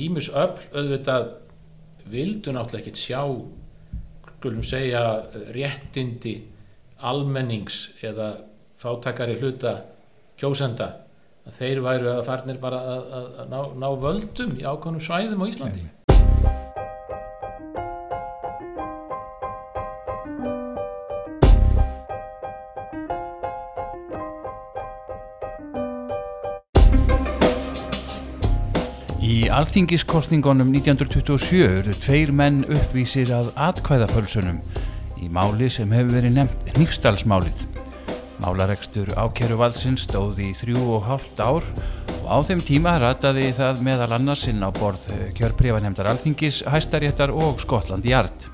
Ímus öll auðvitað vildu náttúrulega ekkert sjá skulum segja réttindi almennings eða fátakari hluta kjósenda að þeir væru að farnir bara að, að, að ná, ná völdum í ákveðnum svæðum á Íslandi. Alþingiskostningunum 1927 eru tveir menn uppvísir að atkvæðafölsunum í máli sem hefur verið nefnt nýfstalsmálið. Málaregstur ákeru valdsins stóði í þrjú og hálft ár og á þeim tíma rataði það meðal annarsinn á borð kjörprifanemdar alþingis, hæstaréttar og Skotland í art.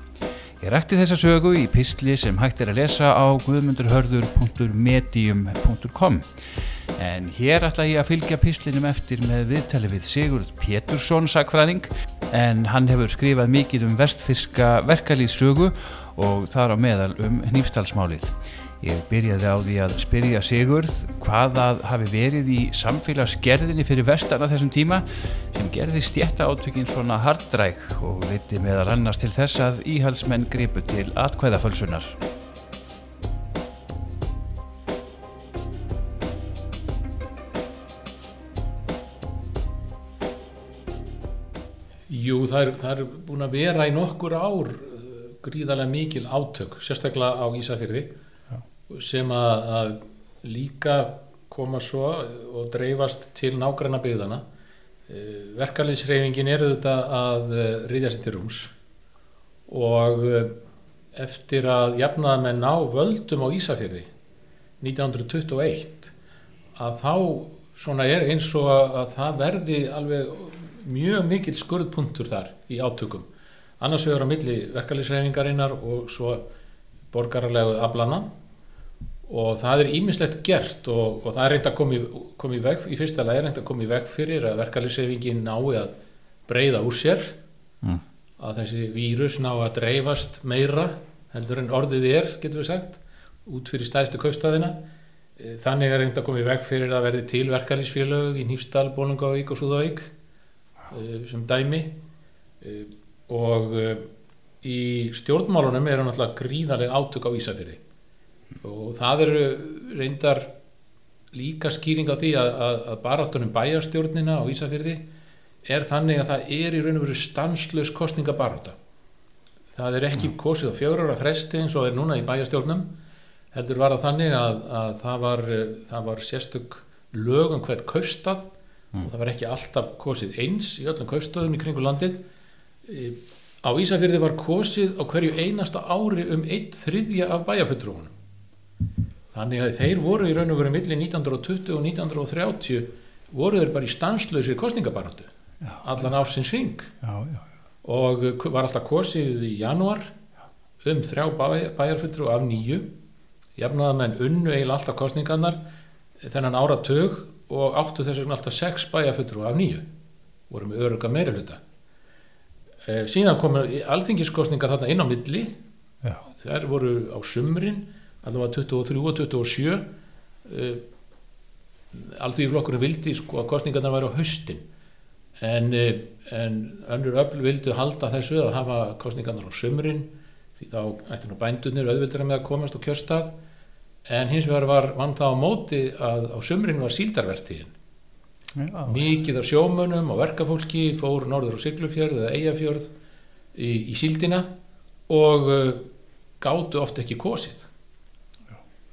Ég rætti þessa sögu í pistli sem hægt er að lesa á guðmundurhörður.medium.com En hér ætla ég að fylgja píslinum eftir með viðtali við Sigurd Pétursson sakfræðing en hann hefur skrifað mikið um vestfyrska verkalýðsögu og þar á meðal um nýfstalsmálið. Ég byrjaði á því að spyrja Sigurd hvað það hafi verið í samfélagsgerðinni fyrir vestana þessum tíma sem gerði stjætta átökin svona hardræk og leiti meðal annars til þess að íhalsmenn gripu til atkvæðafölsunar. Það er, það er búin að vera í nokkur ár uh, gríðarlega mikil átök, sérstaklega á Ísafyrði Já. sem að, að líka koma svo og dreifast til nágranna byggðana. Verkalinsreifingin er auðvitað að riðja sér til rúms og eftir að jafnaða með ná völdum á Ísafyrði 1921 að þá svona er eins og að það verði alveg mjög mikill skurðpunktur þar í átökum. Annars vegar á milli verkalýsreifingarinnar og svo borgarlegu aflana og það er ímislegt gert og, og það er reynd að koma í, kom í veg í fyrsta lega er reynd að koma í veg fyrir að verkalýsreifingin nái að breyða úr sér Mm. að þessi vírus ná að dreifast meira heldur en orðið er, getur við sagt út fyrir stæðstu kaupstæðina þannig er reynd að koma í veg fyrir að verði til verkalýsfélög í Nýfsdal, Bólungavík og Súðavík sem dæmi uh, og uh, í stjórnmálunum eru náttúrulega gríðarlega átök á Ísafyrði og það eru reyndar líka skýring á því að, að, að baráttunum bæjarstjórnina á Ísafyrði er þannig að það er í raun og veru stanslös kostningabaráta það er ekki kosið á fjögur ára fresti eins og er núna í bæjarstjórnum. Heldur var það þannig að, að það, var, eh, það var sérstök lög um hvert kaustað og það var ekki alltaf kosið eins í öllum kaustöðum í kringu landið. Á Ísafyrði var kosið á hverju einasta ári um eitt þriðja af bæjarfulltrúunum. Þannig að þeir voru í raun og veru milli 1920 og 1930 voru þeir bara í stanslausir kostningabaratu allan ársins hring. Og var alltaf kosið í janúar um þrjá bæjarfulltrú af nýju jafnaða menn unnu eiginlega alltaf kostningarnar þennan áratug og áttu þess vegna alltaf sex bæjarfulltrú af nýju voru með öruga meiri hluta e, síðan komu alþingiskostningar þarna inn á milli. Já, þær voru á sumrin allavega 23 og 27 e, alþýðiflokkurinn vildi sko að kostningarnar væri á haustin. En, e, en önnur öll vildu halda þessu að hafa kostningarnar á sumrin því þá ættu nú bændunir auðvildra með að komast á kjörstað en hins vegar var vann það á móti að á sumrin var síldarvertíðin. Já, mikið af sjómönnum og verkafólki fór norður á Siglufjörð eða Eyjafjörð í, í síldina og uh, gátu oft ekki kosið.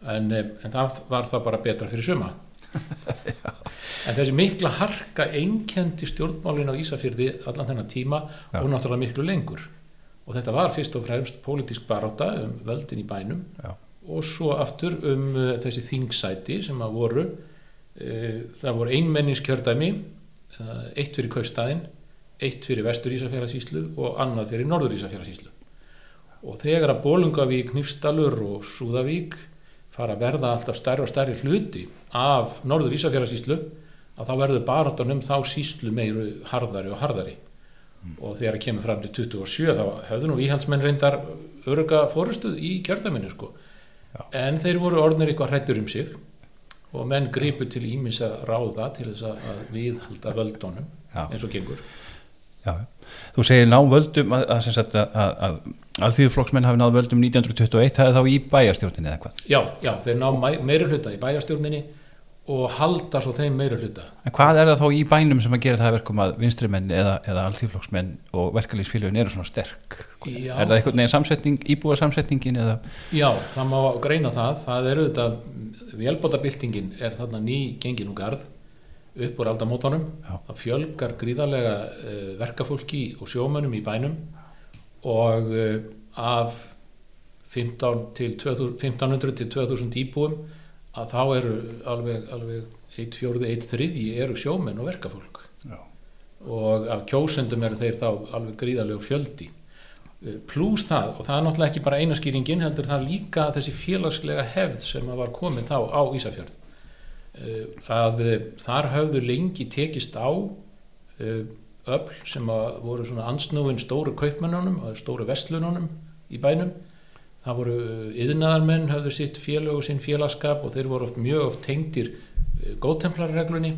En, um, en það var það bara betra fyrir suma. En þessi mikla harka einkendi stjórnmálin á Ísafjörði allan þennan tíma Já. og náttúrulega miklu lengur. Og þetta var fyrst og fremst pólitísk baráta um völdin í bænum. Já. Og svo aftur um uh, þessi þingsæti sem að voru uh, það voru einmenningskjördæmi uh, eitt fyrir kaustæðin eitt fyrir vestur Ísafjörðasíslu og annað fyrir norður Ísafjörðasíslu og þegar að Bólungavík, Nýfstalur og Súðavík fara að verða alltaf stærri og stærri hluti af norður Ísafjörðasíslu að þá verður baráttan um þá síslu meiru harðari og harðari og þegar það kemur fram til 27 þá höfðu nú íhaldsmenn reyndar öruga fórustuð í kjördæminu sko. En þeir voru orðnir eitthvað hrættur um sig og menn gripu til ímis að ráða til þess að viðhalda völdunum eins og gengur. Já, þú segir ná völdum að, að, að, að, að alþýðuflokksmenn hafi náð völdum 1921, það er þá í bæjarstjórninni eða hvað? Já, já, þeir ná meiri hluta í bæjarstjórninni og halda svo þeim meiri hluta. En hvað er það þá í bænum sem að gera það verkum að vinstrimenn eða, eða alþýðuflokksmenn og verkalýsfélagin eru svona sterk? Já, er það einhvern veginn samsetning, íbúa samsetningin eða? Já, það má greina það, það eru þetta, velbótabildingin er þarna ný gengin um garð upp úr aldamótanum það fjölgar gríðarlega uh, verkafólki og sjómönum í bænum og uh, af 15 til 2000, 1500 til 2000 íbúum að þá eru alveg, alveg eitt fjórði, eitt þriðji eru sjómenn og verkafólk. Já. og af kjósendum eru þeir þá alveg gríðarlega fjöldi. Uh, pluss það, og það er náttúrulega ekki bara einaskýringin heldur það líka þessi félagslega hefð sem var komin þá á Ísafjörð. Eh, að eh, þar hafðu lengi tekist á eh, öll sem voru svona ansnúin stóru kaupmennunum og stóru vestlununum í bænum það voru yðnaðarmenn hafðu sitt félag og sinn félagskap og þeir voru oft mjög oft tengdir góðtemplarreglunni.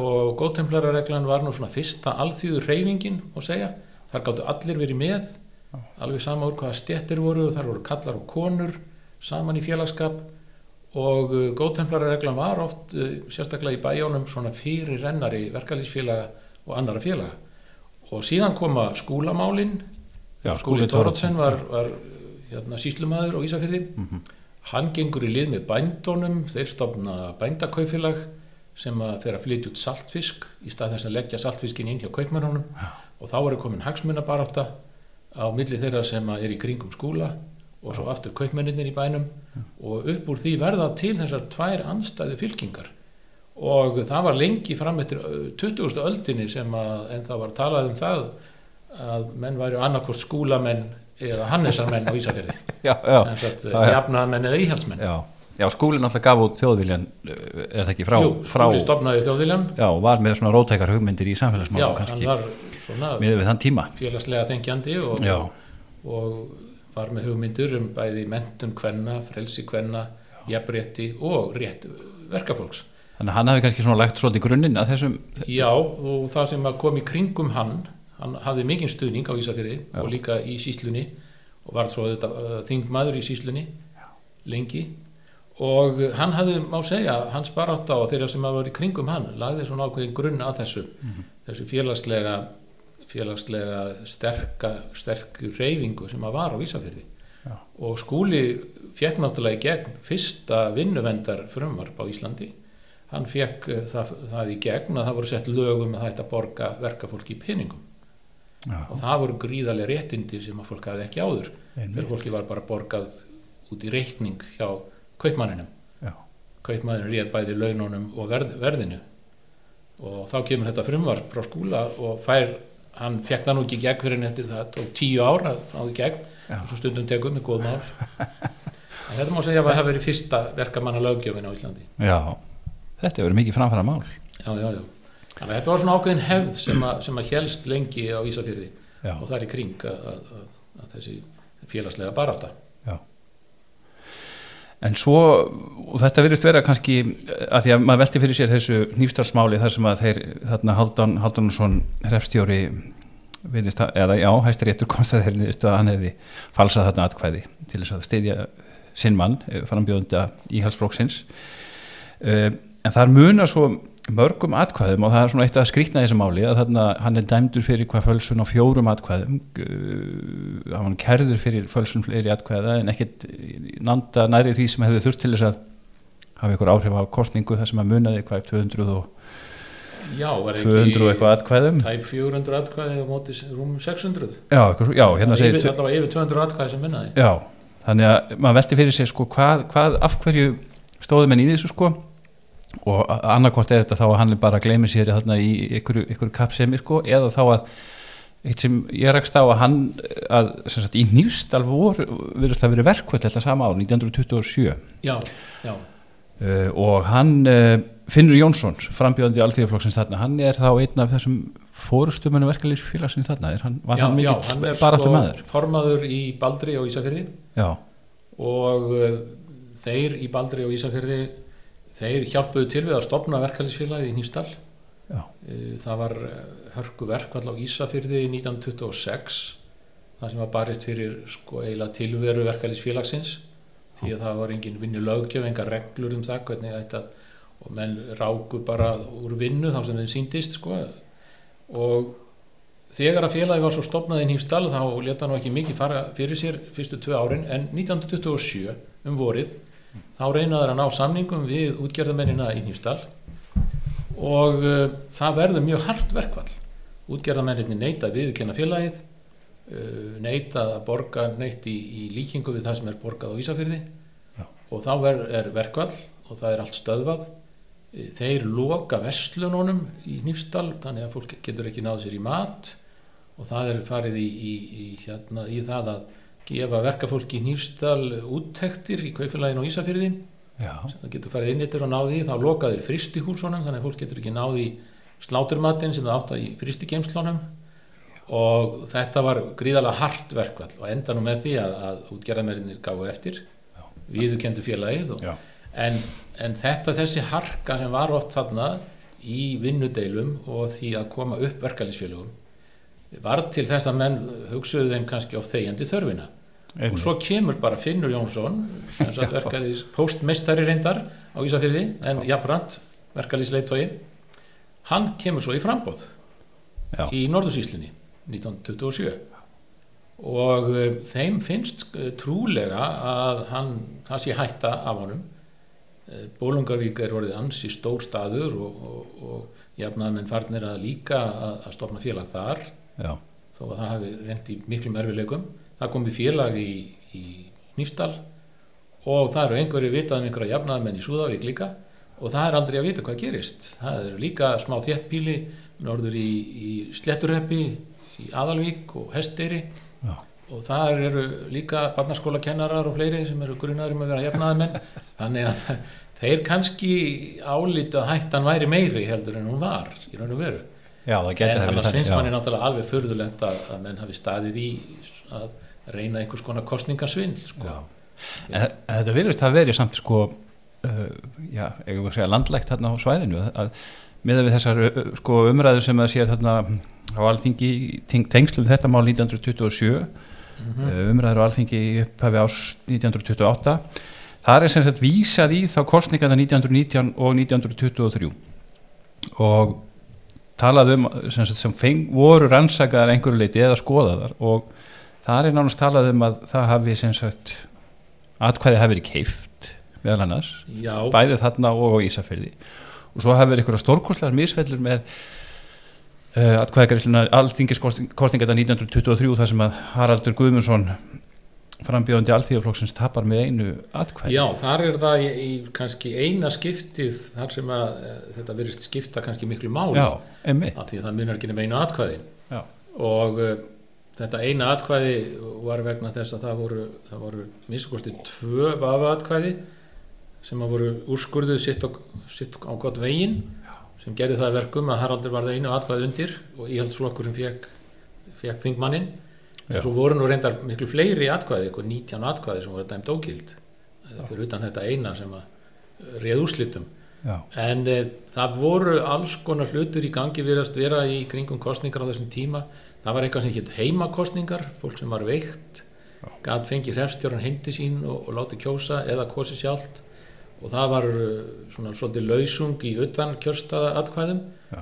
Og góðtemplarreglan var nú svona fyrsta alþjóður reyfingin og segja, þar gáttu allir verið með Já. alveg sama úr hvaða stettir voru og þar voru kallar og konur saman í félagskap og uh, góðtemplarreglan var oft sérstaklega í bæjónum svona fyrir rennari verkalýsfélaga og annara félaga. Og síðan koma skúlamálin. Já, skúli Dórótsen var, var hérna, síslumæður og Ísafyrði mm -hmm. hann gengur í lið með bændónum þeir stofna bændakaufélag sem að að flytja út saltfisk í stað þess að leggja saltfiskin inn hjá kaupmennunum og þá er komin hagsmunabaráta á milli þeirra sem er í kringum skúla og svo aftur kaupmenninir í bænum. Og upp úr því verða til þessar tvær anstæðu fylkingar. Og það var lengi fram eftir 20. öldinni sem að en það var talað um það að menn væri annarkort skúlamenn eða hannesarmenn á Ísafjörði jafnamenn eða íhalsmenn Já, já skúlinn alltaf gaf út þjóðviljan er það ekki frá? Jú, skúli stopnaði þjóðviljan Já, og var með svona rótækar hugmyndir í samfélagsmála Já, hann var svona með við þann tíma. félagslega þengjandi og, og var með hugmyndur um bæði mentun kvenna, frelsi kvenna, jafnrétti og rétt verkafólks. Þannig að hann hafi kannski svona lagt svolítið grunninn að þessum... Já og það sem kom í kringum hann, hann hafði mikinn stuðning á Ísafjörði og líka í síslunni og var svo þetta uh, þingmaður í síslunni Já. lengi og hann hafði, má segja, hans barátt á þeirra sem var í kringum hann, lagði svona ákveðin grunn að þessu, mm -hmm. þessu félagslega félagslega sterka, sterk reyfingu sem að var á Ísafjörði Já. og skúli fekk náttúrulega í gegn fyrsta vinnuvendar frumvarp á Íslandi hann fekk eh, það, það í gegn að það voru sett lögum að þetta borga verkafólki í peningum Já. og það voru gríðarlega réttindi sem að fólk hafði ekki áður þegar fólki var bara borgað út í reikning hjá kaupmanninum. Kaupmannin réð bæði laununum og verð, verðinu. Og þá kemur þetta frumvarp frá skúla og fær hann fekk það nú ekki gegn fyrir henni eftir það og tíu ár að náði gegn. Já. og svo stundum tegum með góð mál. Þetta má segja að það hefur verið fyrsta verkamanna lögjöfin á Íslandi. Já, þetta hefur verið mikið framfæra mál Já, já, já Þannig að þetta var svona ákveðin hefð sem að, sem að helst lengi á Ísafjörði og það er í kring að, að, að þessi félagslega baráta Já. En svo, og þetta virðist vera kannski að því að maður velti fyrir sér þessu nýfstalsmáli þar sem að þeir, þarna Haldan Haldansson hrefstjóri virðist að, eða já, hæstir réttur komst að þeir að hann hefði falsað þarna atkvæði til þess að steyðja sinn mann, eh, frambjóðunda íhalsflokksins uh, en þar munar svo mörgum atkvæðum og það er svona eitt að skrítna þessu máli að þarna hann er dæmdur fyrir hvað fölsun á fjórum atkvæðum uh, hann kerður fyrir fölsun fleiri atkvæða en ekkert nanda næri því sem hefur þurft til þess að hafa ykkur áhrif á kostningu þar sem að munaði hvað 200 og Já, 200 og eitthvað atkvæðum. Tæp 400 atkvæði og móti rúm 600 Já, já hérna segir Yfir, allavega yfir 200 atkvæði sem munaði. Já, þannig að maður veldi fyrir sig sko hvað, hvað af hverju stóðum en í þessu sko og annarkort er þetta þá að hann bara gleymið sér þarna í ykkur, ykkur kapsemi sko, eða þá að eitt sem ég rækst á að hann að sagt, í nýfstal voru verðast að vera verkvöld þetta sama ár 1927 já, já. Uh, og hann uh, Finnur Jónsson frambjöðandi í Alþjóðaflokksins þarna hann er þá einn af þessum fórustumunum verkefliðsfélagsins þarna er hann, var já, hann mikill baráttu sko maður formaður í Baldri og Ísafjörði og uh, þeir í Baldri og Ísafjörði þeir hjálpuðu til við að stopna verkefliðsfélagið í Nýfstall Já. Eh, það var hörku verkvall á Ísafyrði 1926 það sem var barist fyrir sko eiginlega tilveru verkefælisfélagsins því að það var engin vinnu lögjöf, engar reglur um það hvernig þetta og menn ráku bara úr vinnu þá sem þeim síndist sko. Og þegar að félagi var svo stopnað í Nýfsdal þá leta nú ekki mikið fara fyrir sér fyrstu tvö árin en 1927 um vorið þá reynaður að ná samningum við útgerðamennina í Nýfsdal og uh, það verður mjög hart verkvall útgerðamenninni neyta viðkenna félagið uh, neyta að borga neytt í, í líkingu við það sem er borgað á Ísafyrði Já. og þá er, er verkvall og það er allt stöðvað þeir loka vestlununum í Nýfsdal þannig að fólk getur ekki náð sér í mat og það er farið í, í, í, hérna, í það að gefa verkafólki í Nýfsdal úttektir í kaufélaginu og Ísafyrði Já. það getur farið inn yttir og náði þá lokaðir fristihúsunum þannig að fólk getur ekki náði sláturmatinn sem það átt að í fristigeimslunum og þetta var gríðalega hart verkvall og enda nú með því að, að útgerðamerinir gáðu eftir viðukendu félagið og en, en þetta þessi harka sem var oft þarna í vinnudeilum og því að koma upp verkefælisfélögum var til þess að menn hugsuðu þeim kannski á þegjandi þörfina. Og svo kemur bara Finnur Jónsson sem sagt verkefælis postmeistari reyndar á Ísafyrði en jafnbrand verkefælisleitói hann kemur svo í frambóð Já. í Norðursíslinni 1927 og uh, þeim finnst uh, trúlega að hann, það sé hætta af honum. Uh, Bólungarvík er orðið ansi stór staður og, og, og jafnaðmenn farnir að líka að, að stofna félag þar Já. þó að það hafi reynd í miklum erfileikum það komi félag í, í Nýfsdal og það eru einhverju vitað um einhverja jafnaðmenn í Súðavík líka og það er aldrei að vita hvað gerist. Það eru líka smá þéttpíli norður í, í Sletturheppi í Aðalvík og Hesteyri. Já. og þar eru líka barnaskóla kennarar og fleiri sem eru grunnaður um að vera jafnaðmenn þannig að þeir kannski álítu að hættan væri meiri heldur en hún var í raun og veru Já, það en það annars finnst já. manni náttúrulega alveg förðulegt að, að menn hafi staðið í að reyna einhvers konar kostningasvindl sko. En, en þetta virðist að veri samt sko uh, já, eigum við að segja landlægt þarna á svæðinu að miða við þessar uh, sko umræður sem að sér þarna á alþingi teng, tengslum þetta mál 1927 Mhm. uh, umræður á alþingi upphafi árs 1928 þar er sem sagt vísað í þá kostningarna 1919 og 1923 og talað um sem, sem feng, voru rannsakaðar einhverju leiti eða skoðaðar og þar er nánast talað um að það hafi sem sagt atkvæði hafi verið keift meðal annars, Já, bæði þarna og á Ísafyrði og svo hafi verið einhverja stórkostlegar misfellur með uh, atkvæðagreisluna alþingiskostningarna 1923 þar sem að Haraldur Guðmundsson frambjóðandi alþýðaflokksins tapar með einu atkvæði. Já, þar er það í, í kannski eina skiptið þar sem að e, þetta verist skipta kannski miklu máli. Já, af því að það munar ekki nema einu atkvæði. Já. og uh, þetta eina atkvæði var vegna þess að það voru, það voru minnstakosti tvö vafa atkvæði sem að voru úrskurðuð sitt sitt á gott veginn sem gerði það að verkum að Haraldur var það einu atkvæði undir og íhaldsflokkurinn fekk, fekk þingmannin Já. en svo voru nú reyndar miklu fleiri atkvæði, eitthvað 19 atkvæði sem voru dæmt ógild eh, fyrir utan þetta eina sem að eh, réð úrslitum Já, En e, það voru alls konar hlutur í gangi viðast vera í kringum kostningar á þessum tíma. Það var eitthvað sem hétt heimakostningar, fólk sem var veikt, gæt fengi hrefstjóran heimti sín og, og láti kjósa eða kosi sjálft. Og það var eh, svona svolítið lausung í utan kjörstaða atkvæðum. Já.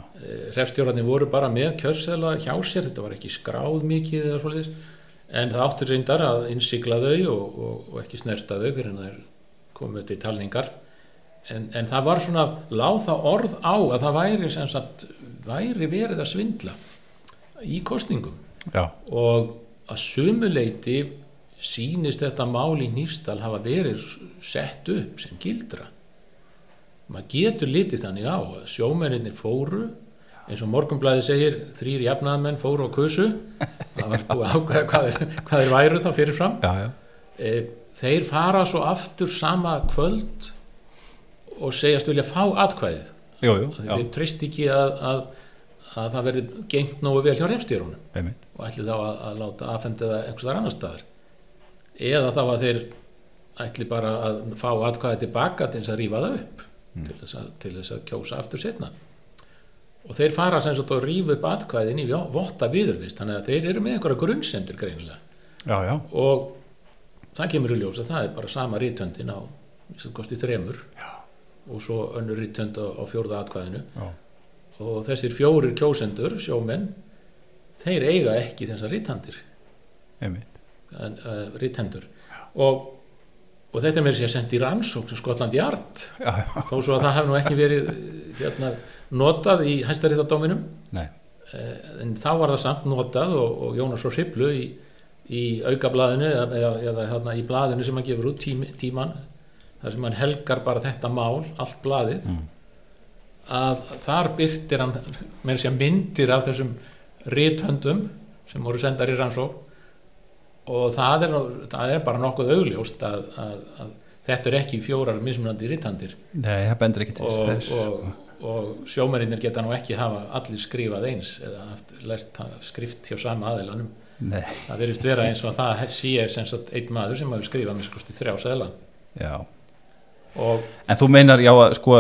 Hrefstjórarnir voru bara með kjörseðla hjá sér, þetta var ekki skráð mikið eða svolítið. En það áttur reyndar að innsikla þau og, og, og ekki snerta þau fyrir en þeir komu til talningar en, en það var svona láð það orð á að það væri sem sagt væri verið að svindla í kostningum já, og að sumuleiti sýnist þetta mál í Nýfstal hafa verið sett upp sem gildra. Maður getur litið þannig á að sjómennir fóru eins og morgunblæði segir þrýr jafnaðmenn fóru á kusu það var búið ákveða hvað er, hvað er væru þá fyrirfram. Já, já, e, þeir fara svo aftur sama kvöld og segjast vilja fá atkvæðið. Jú, jú, þeir treyst ekki að, að, að það verði gengt nógu vel hjá refstýrunum einmitt. Og ætli þá að, að láta afhenda það einhvers þar annar staðar eða þá að þeir ætli bara að fá atkvæðið tilbaka til þess að rífa það upp til, þess að, til þess að kjósa aftur setna og þeir fara sem sagt og rífa upp atkvæðin í votta viðurvist þannig að þeir eru með einhverja grunnsendur greinilega. Já, já, og það kemur í ljós að það er bara sama rítöndin á sem kosti þremur Já. og svo önnur rítönd á, fjórða atkvæðinu. Já, og þessir fjórir kjósendur, sjómenn þeir eiga ekki þessar rítandir einmitt uh, rítendur og, og þetta er mér sér sendt í rannsókn sem Skotland Yard. Þó svo að það hef nú ekki verið eh, hérna, notað í hæstaréttadóminum nei, Eh, en þá var það samt notað og, og Jónas frá Hriblu í, í aukablaðinu eða, eða, eða hérna, í blaðinu sem hann gefur út tím, tíman þar sem hann helgar bara þetta mál allt blaðið. Mm. að þar byrtir hann þess að myndir af þessum rithöndum sem voru sendar í rannsók og það er, það er bara nokkuð augljóst að, að, að þetta er ekki fjórar mismunandi ekki til og, þess sko. og, og sjómarinnir geta nú ekki hafa allir skrifað eins eða lært skrift hjá sama aðeilanum nei, það verðist vera eins og það sé sem sagt einn maður sem hafi skrifað með skosti þrjá seðla. Já. og En þú meinar, já, að sko,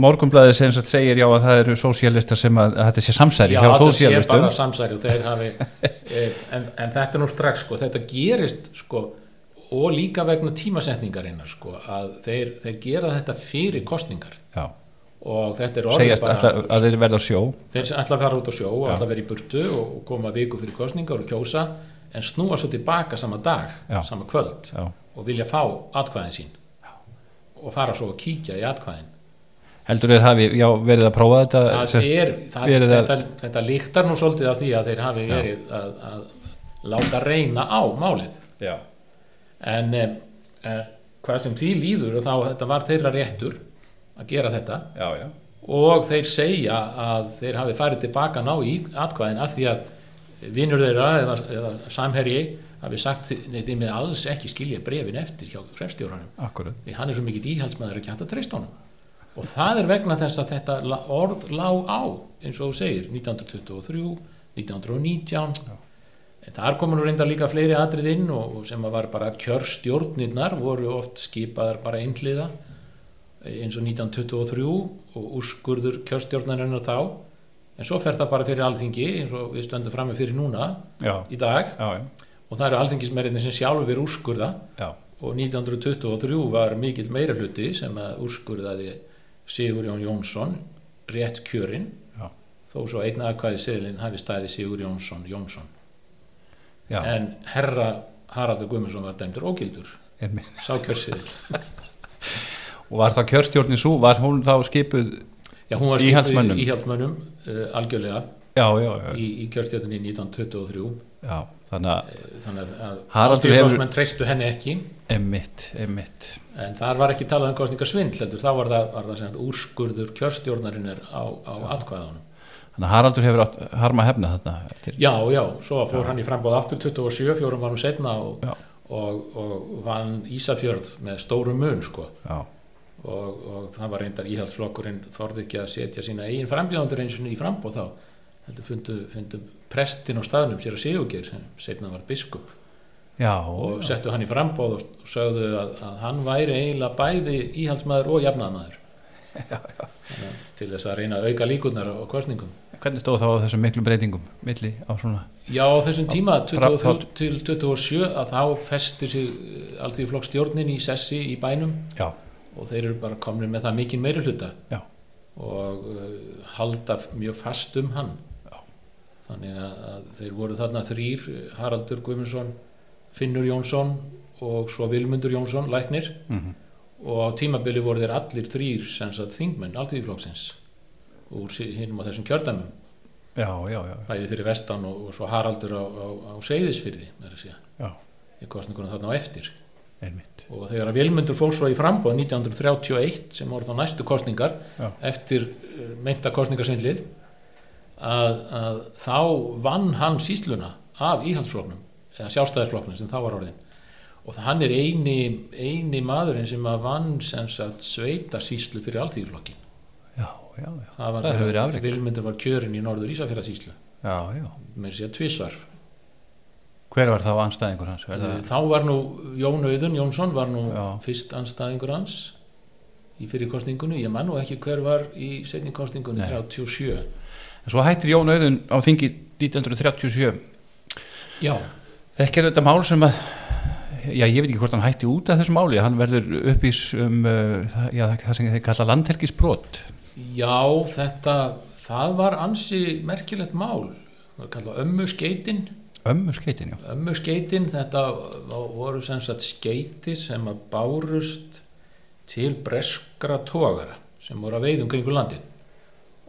morgunblæðið sem segir, já, að það eru sósialistar sem að, að þetta sé samsæri já, þetta sé bara samsæri og þeir hafi e, en, en þetta er nú strax sko, þetta gerist sko og líka vegna tímasetningarinnar sko, að þeir, þeir gera þetta fyrir kostningar Já, og þetta er orðið bara, að þeir verða á sjó. þeir ætla að fara út á sjó og ætla að vera í burtu og, koma viku fyrir kostningar og kjósa en snúa svo tilbaka sama dag, Já. sama kvöld Já. og vilja fá atkvæðin sín og fara svo að kíkja í atkvæðin Heldur þeir hafi, já, verið að prófa þetta? það er, það, verið að- þetta, þetta líktar nú svolítið af því að þeir hafi verið að, að láta reyna á málið Já. en eh, eh, hvað sem því líður og þá þetta var þeirra réttur að gera þetta Já, já. og þeir segja að þeir hafi farið tilbaka ná í atkvæðin af því að vinnur þeirra eða, eða samherji hafi sagt nei þeir með alls ekki skilja brefin eftir hjá hrefstjóranum Akkurat. því hann er svo mikið íhaldsmaður ekki hægt að treysta honum. Og það er vegna þess að þetta orð lá á eins og þú segir 1923, 1919 en þar komur nú reyndar líka fleiri atrið inn og, sem að var bara kjörstjórnirnar voru oft skipaðar bara einhliða eins og 1923 og úrskurður kjörstjórnarinnar þá. En svo fer það bara fyrir alþingi eins og við stöndum frammi fyrir núna Já, í dag. Já, já. Og það eru alþingismerinni sem sjálfur úrskurða. Já, og 1923 var mikill meira hluti sem að úrskurðaði Sigur Jón Jónsson rétt kjörinn Já. þó svo einn aðkvæði seðlinn hafi staði Sigur Jónsson Jónsson. Já. en herra Haraldur Guðmundsson var dæmdur ógildur. Einmitt. sá kjörsiðil Og var það kjörstjórnin svo, var hún þá skipuð, Já, hún var Íhaldsmönnum. íhaldsmönnum uh, algjörlega. Já, já, í, í kjörstjórninni 1923 já, þannig að, þannig að- Haraldur hefur- treystu henni ekki. Emitt, emitt, en þar var ekki talað um kostningasvindl heldur, þá var það, var það úrskurður kjörstjórnarinnar á, á atkvæðanum þannig að Haraldur hefur átt harma hefna þarna eftir. Já, já, svo fór hann í frambóð aftur 27, fjórum varum setna og, Já. og, og vann Ísafjörð með stórum mun sko. Já, og, og það var reyndar íhaldsflokkurinn þorði ekki að setja sína eigin frambjóðandur eins og í frambóð þá heldur fundu, fundu prestin á staðnum sér að Sigurgeir sem setna var biskup. Já, og settu hann í frambóð og, sögðu að, að hann væri eiginlega bæði íhaldsmaður og jafnaðmaður til þess að reyna að auka líkunar á kostningum hvernig stóð þá á þessum miklum breytingum milli á svona, Já, á þessum tíma, Frá- 23 til 27 að þá festir sig allþví stjórnin í sessi í bænum. Já, og þeir eru bara komin með það mikinn meiri hluta Já. og uh, halda mjög fast um hann. Já. Þannig að, að þeir voru þarna þrýr Haraldur Guðmundsson Finnur Jónsson og svo Vilmundur Jónsson, læknir. Mm og á tímabili voru þeir allir þrýr þingmenn, alltíðiflokksins úr hinnum á þessum kjördæmum. Já, já, já, bæði fyrir vestan og, og svo Haraldur á, á, á Seyðisfyrði með að segja, já, í kostningunum þarna á eftir. Einmitt, og þegar að Vilmundur fór svo í frambóð 1931 sem voru þá næstu kostningar eftir uh, meinta kostningarsvindlið að, að þá vann hann sísluna af íhaldsfloknum eða sjálfstæðisflokknum sem þá var orðin og það hann er eini, eini maðurinn sem að vann sem sagt sveita síslu fyrir alþýðflokkin já, já, já, það Það hefur verið afrek. Vilmundur var kjörin í norður Ísafjörðasíslu já, já, með sér tvisvar. Hver var þá anstæðingur hans, verða, þá var nú Jón Auðun Jónsson var nú Já. fyrst anstæðingur hans í fyrir kostningunni, ég man nú ekki hver var í setni kostningunni Nei. 37 en svo hættir Jón Auðun á þingi 1937 Já, þekkir þetta mál sem að já, ég veit ekki hvort hann hætti út af þessu máli hann verður uppís um uh, já, það sem þeir kalla landhelgisbrot já, þetta, það var ansi merkilegt mál. Það var kallað ömmu skeitin. ömmu skeitin, já, Ömmu skeitin, þetta voru sem sagt skeiti sem að bárust til breskra tógara sem voru að veiðum kringu landið.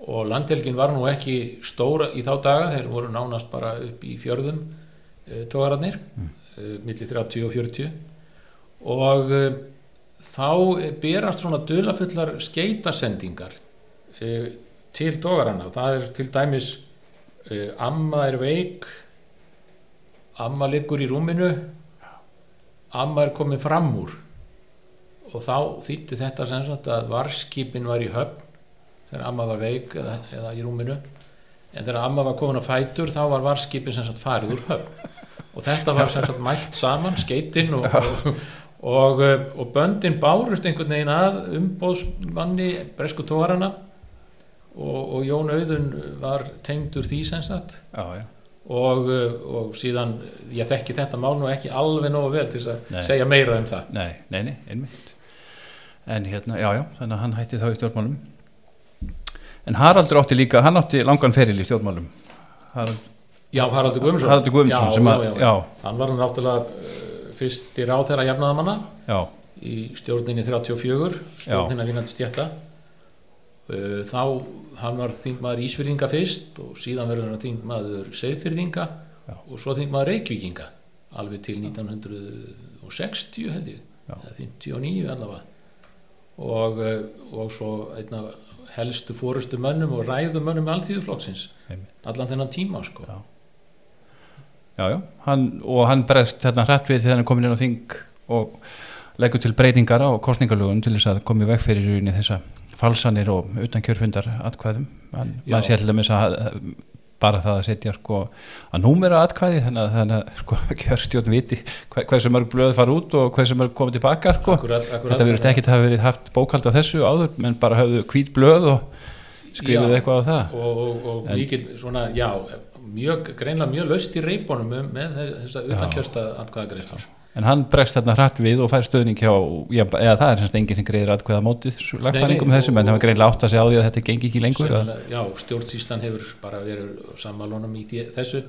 Og landhelgin var nú ekki stóra í þá daga, þeir voru nánast bara upp í fjörðum e, tógararnir, mm. e, milli 30 og 40 og e, þá berast svona dulafullar skeitasendingar til tógarana og það er til dæmis amma er veik amma liggur í rúminu amma er komin fram úr. Og þá þýtti þetta sem sagt að varskipin var í höfn þegar amma var veik eða, eða í rúminu. En þegar amma var komin að fætur þá var varskipin sem sagt farið úr höfn. Og þetta var sem sagt mælt saman skeitinn og, og, og, og böndin bárust einhvern veginn að umbóðsmanni bresku tóarana og, og Jón Auðun var tengdur því sem sagt. Já, já. Og, uh, og síðan ég þekki þetta mál nú ekki alveg nógu vel til þess Nei. að segja meira um það. Nei, nei, nei, einmitt. En hérna, já, já, þannig að hann hætti þá í stjórnmálum En Haraldur átti líka, hann átti langan feril í stjórnmálum. Harald, Já, Haraldur Guðmundsson. Haraldur Guðmundsson já, sem að, já, já. Hann var náttúrulega uh, fyrst í ráð þeirra jafnaðamanna í stjórninni 34 stjórnina vinnandi stjætta uh, þá hann var þingmaður Ísfyrðinga fyrst og síðan verður hann þingmaður Seyðfyrðinga Já. og svo þingmaður Reykvíkinga alveg til 1960 held ég Já. eða 59 allavega. Og, uh, og svo einna helstu fórustu mönnum og ræðum mönnum alþýðuflokksins Einmitt. allan þennan tíma sko Já. já, já hann, Og hann bregst þarna hrætt við þegar hann komin inn á þing og leggur til breytingar á kostningalögun til þess að komi veg fyrir í þessa falsanir og utan kjörfundar atkvæðum maður sé til dæmis að að- bara það að setja sko að númera atkvæði þannig að, að sko, kjörstjórn viti hver, hversu mörg blöð fara út og hversu mörg komið tilbaka sko. akkurat, akkurat, þetta verður ekki að hafa verið haft bókald á þessu áður menn bara hafðu hvít blöð og skrifuðu eitthvað á það. Og, og, og En- mikil svona, já, mjög, greinlega mjög laust í reipunum um- með þessa utankjösta atkvæðagreislur en hann bregst þarna hratt við og fær stöðning hjá já, eða það er semst enginn sem greiðir atkvæða mótið lagfæringum þessum en það var greinlega átt að segja á því að þetta gengi ekki lengur Sennilega, já, stjórnsýslan hefur bara verið sammálunum í þessu.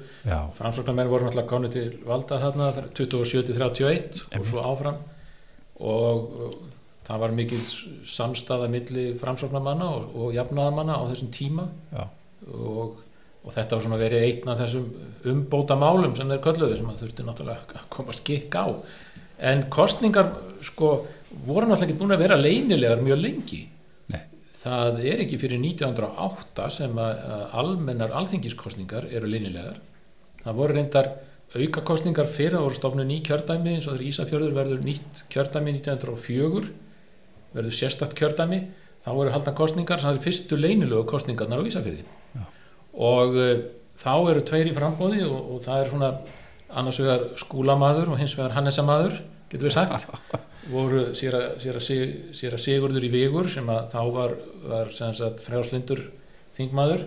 Framsóknarmenn voru náttúrulega konu til valda þarna 27-31 og svo áfram. Og það var mikil samstaða milli framsóknarmanna og, og jafnaðamanna á þessum tíma. Já, og, og þetta var svona verið einn af þessum umbóta málum sem þeir kölluðu sem að þurfti náttúrulega að koma skikk á. En kostningar sko voru náttúrulega ekki búin að vera leynilegar mjög lengi. Nei. það er ekki fyrir 1908 sem að, að almennar alþingiskostningar eru leynilegar. Það voru reyndar aukakostningar fyrir það voru stofnu ný kjördæmi eins og þegar Ísafjörður verður nýtt kjördæmi 1904 verður sérstakt kjördæmi. Þá voru haldna kostningar sem það er fyrstu leynilegu kostningarnar á Ísafjörði og uh, þá eru tveir í frambóði og, og það er svona annars vegar skúlamaður og hins vegar Hannesamaður getur við sagt. Voru sér að Sigurður í Vigur sem að þá var, var frjáslindur þingmaður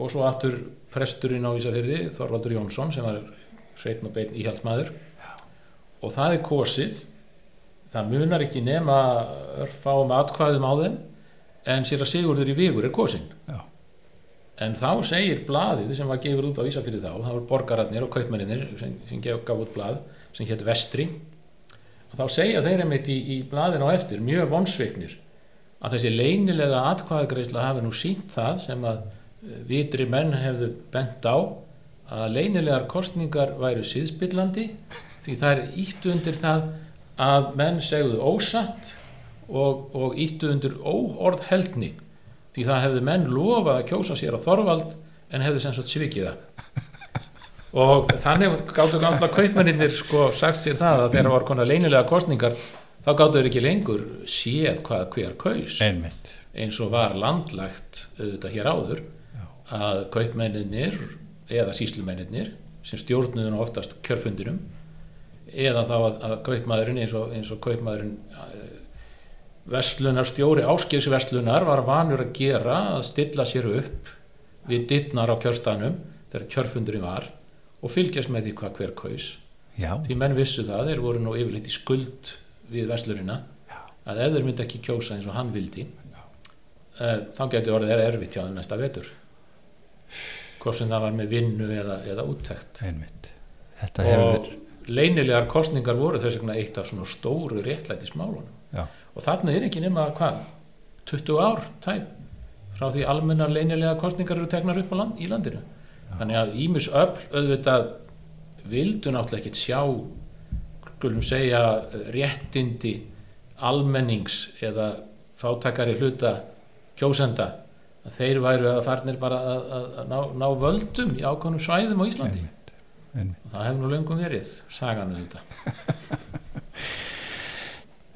og svo aftur presturinn á Ísafjörði Þorvaldur Jónsson sem var hreitn og beinn íhaldsmaður. Og það er kosið. Það munar ekki nema örfáum atkvæðum á þeim en sér að Sigurður í Vigur er kosinn. Já. En þá segir blaðið sem var gefur út á Ísafjörði þá það voru borgararnir og kaupmenninir sem, sem gef, gaf út blað sem hétt Vestri og þá segja þeir einmitt í, í blaðin á eftir mjög vonsveiknir að þessi leynilega atkvæðagreisla hafi nú sínt það sem að eh, vitri menn hefðu bent á að leynilegar kostningar væru síðspillandi því það er íttu undir það að menn segðu ósatt og, og íttu undir óorð heldni því það hefðu menn lofað að kjósa sér á Þorvald en hefðu sem sagt svikið það. Og þannig gáttu gamla kaupmenninir sko sagt sér það að þeirra var konar leynilega kostningar þá gáttu þeir ekki lengur séð hvað hver kaus. Einmitt. Eins og var landlægt auðvitað hér áður að kaupmenninir eða síslumennir sem stjórnuðu nú oftast kjörfundinum eða þá að, að kaupmaðurinn eins og, eins og kaupmaðurinn uh, veslunar stjóri áskilsveslunar var vanur að gera að stilla sér upp við dittnar á kjörstanum þegar kjörfundurinn var og fylgjast með því hvað hver kaus. Já, því menn vissu það, þeir voru nú yfirleitt í skuld við veslurina að ef þeir myndi ekki kjósa eins og hann vildi uh, þá getur orðið er erfitt hjá þeim næsta vetur. Hvort sem það var með vinnu eða, eða úttekt. Einmitt. Þetta hefur og leynilegar kostningar voru þess vegna eitt af svona stóru réttlætismálunum Já. og þarna er ekki nema hvað 20 ár tæp frá því almennar leynilega kostningar eru teknar upp á land, í landinu þannig að Ímus öll auðvitað vildu náttúrulega ekkert sjá skulum segja réttindi almennings eða fátakari hluta kjósenda að þeir væru að farnir bara að, að, að ná, ná völdum í ákveðnum svæðum á Íslandi einmitt. Og það hefur nú löngum verið sagan um þetta.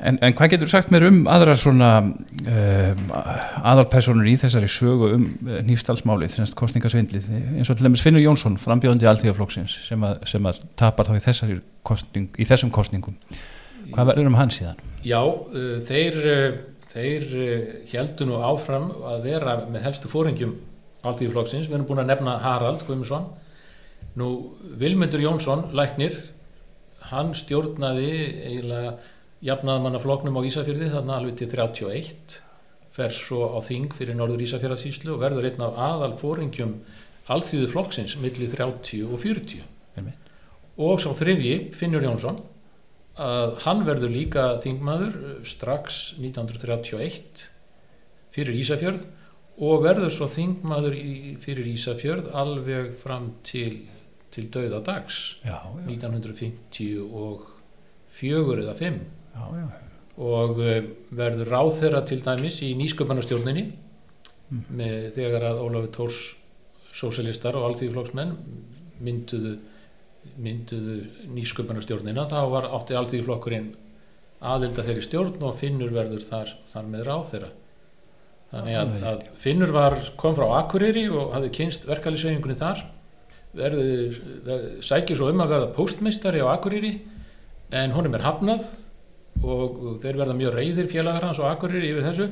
En, en hvað getur sagt mér um aðrar svona um, aðalpersonur í þessari sögu um uh, nýfstalsmálið, þessast kostningasvindlið eins og til dæmis Finnur Jónsson, frambjóðandi alþjóðaflokksins sem, sem að tapar þá í, þessari kostning, í þessum kostningum hvað verður um hann síðan? Já, uh, þeir, uh, þeir uh, heldur nú áfram að vera með helstu fóringjum Alþýðuflokksins, við erum búin að nefna Harald Guðmundsson nú Vilmundur Jónsson, læknir hann stjórnaði eiginlega jafnaðmannafloknum á Ísafjörði þarna alveg til 31 fer svo á þing fyrir Norður Ísafjörðasíslu og verður einn af aðal fóringjum Alþýðuflokksins milli 30 og 40 Einmitt. og svo þriðji Finnur Jónsson að hann verður líka þingmaður uh, strax 1931 fyrir Ísafjörð og verður svo þingmaður í, fyrir Ísafjörð alveg fram til, til dauða dags Já, já, 1954 eða 5 já, já. og uh, verður ráðherra til dæmis í nýsköpunarstjórninni með þegar að Ólafur Tórs sósialistar og alþýðflokksmenn mynduðu mynduðu nýsköpunarstjórnina þá var átti alþýðflokkurinn aðelda þeirri stjórn og Finnur verður þar, þar með ráðherra. Þannig að, að Finnur var, kom frá Akureyri og hafði kynst verkalýsveifingunni þar verður, verður, sækir svo um að verða póstmeistari á Akureyri en honum er hafnað og þeir verða mjög reyðir félagar hans á Akureyri yfir þessu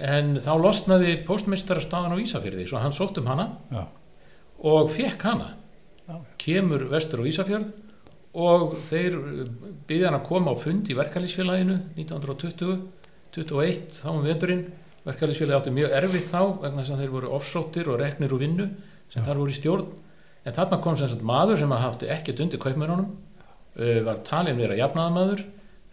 en þá losnaði póstmeistarastafan á Ísafjörði svo hann sótt um hana Já. og fekk hana Já. kemur vestur á Ísafjörð og þeir byggði hann að koma á fund í verkalýsfélaginu 1920 21 þá um veturinn verkalýsfélagi átti mjög erfitt þá vegna þess að þeir voru offsóttir og reknir úr vinnu sem Já. þar voru í stjórn en þarna kom sem sagt maður sem hafði ekkert undir kaupmennunum uh, var talin vera jafnaðamaður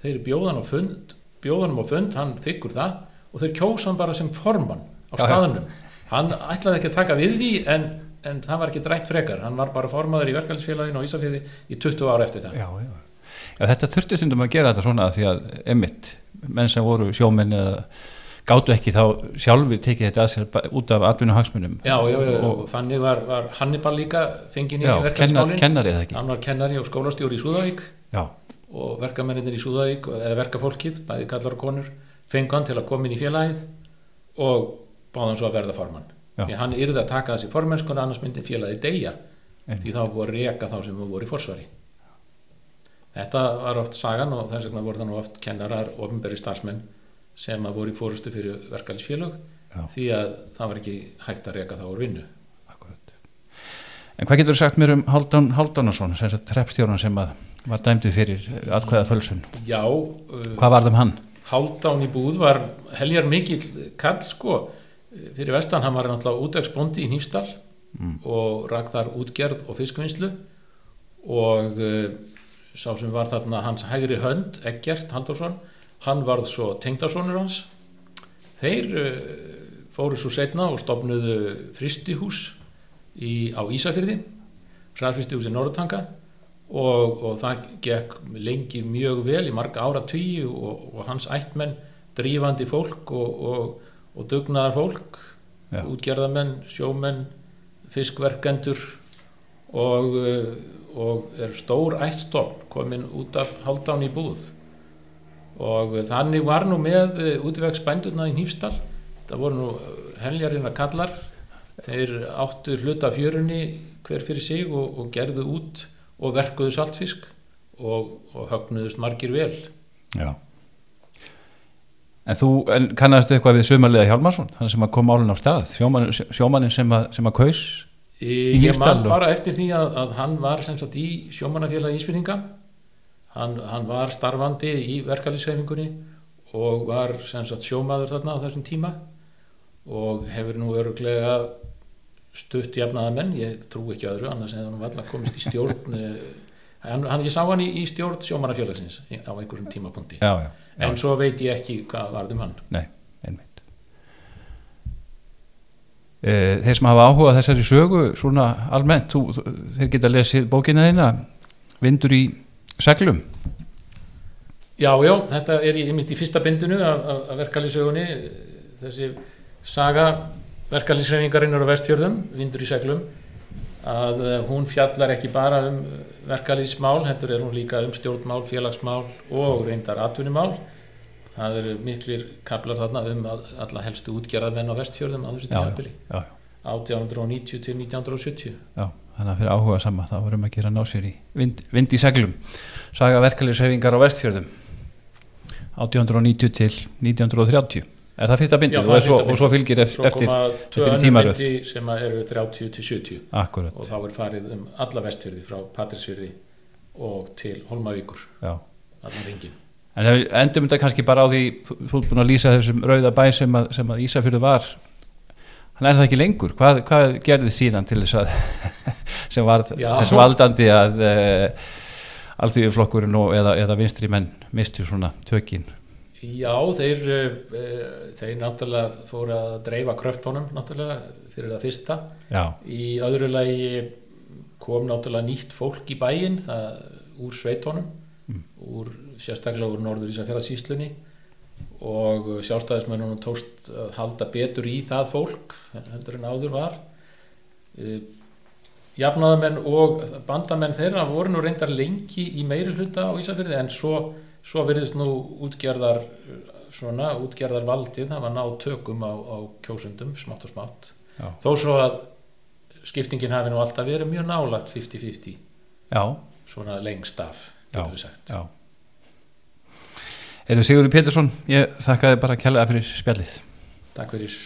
þeir bjóðan á fund bjóðanum á fund, hann þykkur það og þeir kjósa hann bara sem formann á staðnum. Hann ætlaði ekki að taka við því en, en það var ekki drætt frekar. Hann var bara formaður í verkefælisfélaginu á Ísafjörði í 20 ára eftir það. Já, já. já, þetta þurfti stundum að gera þetta svona því að emitt, menn sem voru sjómenn eða gátu ekki þá sjálfur tekið þetta að sér út af atvinnu hagsmunum Já, já, já, og, þannig var, var Hannibal líka fenginn í já, kennar, hann var kennari og skólastjóri í Súðavík. Já, og verkamennir í Súðavík eða verkafólkið, bæði kallar og konur fengu hann til að koma inn í félagið og báði hann svo að verða formann. Því hann yrði að taka þessi formennskun annars myndi félagið deyja. Einmitt. því þá að reka þá sem voru í forsvari. Þetta var oft sagan og þess vegna voru það nú oft kennarar og ofnberi starfsmenn sem að voru í fórustu fyrir verkefælisfélag því að það var ekki hægt að reka þá úr vinnu. Akkurat. En hvað getur þú sagt mér um sem sagt treppstjóran sem að var dæmdu fyrir atkvæða fölsun Já, uh, Hvað var það um hann? Hálfdán í búð var heljar mikill kall sko. Fyrir vestan hann var náttúrulega útvegsbóndi í Nýfstall Mm. og rak þar útgerð og fiskvinnslu. Og uh, sá sem var þarna hans hægri hönd, Eggert Halldórsson hann varð svo tengdarsonur hans þeir uh, fóru svo setna og stopnuðu fristihús í, á Ísafyrði hraðfristihús í Norðtanga og, og það gekk lengi mjög vel í marga ára tugi og, og hans ættmenn drífandi fólk og, og, og dugnaðar fólk Já. útgerðamenn, sjómenn fiskverkendur og, uh, og er stór ættstofn komin út af haldán í búð og þannig var nú með útvegsbændurna í Hnífstall það voru nú heljarina kallar. Þeir áttu hluta af fjörunni hver fyrir sig og, og gerðu út og verkuðu saltfisk og, og högnuðust margir vel. Já. En þú en kannastu eitthvað við Sumarliða Hjálmarsson, hann sem kom málun á stað, sjómannin, sjómannin sem, að, sem að kaus? Í, Í ég man bara eftir því að, að hann var sem sagt í sjómannafélagi Ísfyrninga hann, hann var starfandi í verkalýsreifingunni og var sem sagt sjómaður þarna á þessum tíma og hefur nú öruglega stutt jafnaða menn, ég trú ekki öðru annars hefði hann valla komist í stjórn eh, hann, hann ég sá hann í, í stjórn sjómannafélagsins á einhverjum tímapunkti Já, já, já. en svo veit ég ekki hvað varð um hann Nei, einmitt. Eh, Þeir sem hafa áhuga þessari sögu svona almennt, þú, þeir geta lesið bókina þeina, vindur í seglum. Já, já, þetta er í, í fyrsta bindinu af verkalýsögunni þessi saga verkalýsreifingarinnar á vestfjörðum vindur í seglum að eh, hún fjallar ekki bara um verkalýsmál, hendur er hún líka um stjórnmál, félagsmál og reyndar atvinnumál. Það eru miklir kaplar þarna um að alla helstu útgerðarmenn á vestfjörðum á þessu já, 1890 til 1970 já, þannig að fyrir áhuga sama, þá vorum að gera ná sér í vind, vind í seglum. Saga verkefliðshefingar á vestfjörðum, 1890 til 1930. Er það fyrsta bindið og, er og svo fylgir ef, svo eftir, eftir tímaröð. sem eru 30 til 70 akkurat, og þá er farið um alla vestfyrði frá Patrísfyrði og til Holmavíkur, allan ringin. En endum þetta kannski bara á því, þú ert búin að lýsa þessum rauða bæ sem að, sem að Ísafjörðu var, hann er það ekki lengur. Hvað, hvað gerði síðan til þess að, sem var þess valdandi að uh, alþjóðuflokkurinn og eða, eða vinstri menn mistu svona tökin? Já, þeir, uh, þeir náttúrulega fóru að dreifa kröftónum náttúrulega fyrir það fyrsta. Já, Í öðru lagi kom náttúrulega nýtt fólk í bæinn, það úr sveitónum, úr sérstaklega úr norður Ísafjörðasíslunni og sjálfstæðismennunum tókst að halda betur í það fólk heldur en áður var. Jafnaðamenn og bandamenn þeirra voru nú reyndar lengi í meiri hluta á Ísafjörði en svo, svo verðist nú útgerðar svona, útgerðar valdið það var náð tökum á, á kjósundum smátt og smátt Já. þó svo að skiptingin hafi nú alltaf verið mjög nálagt 50-50 já, svona lengst af Já. getum við sagt já. Erum Sigurður Pétursson, ég þakka þið bara kærlega fyrir spjallið. Takk fyrir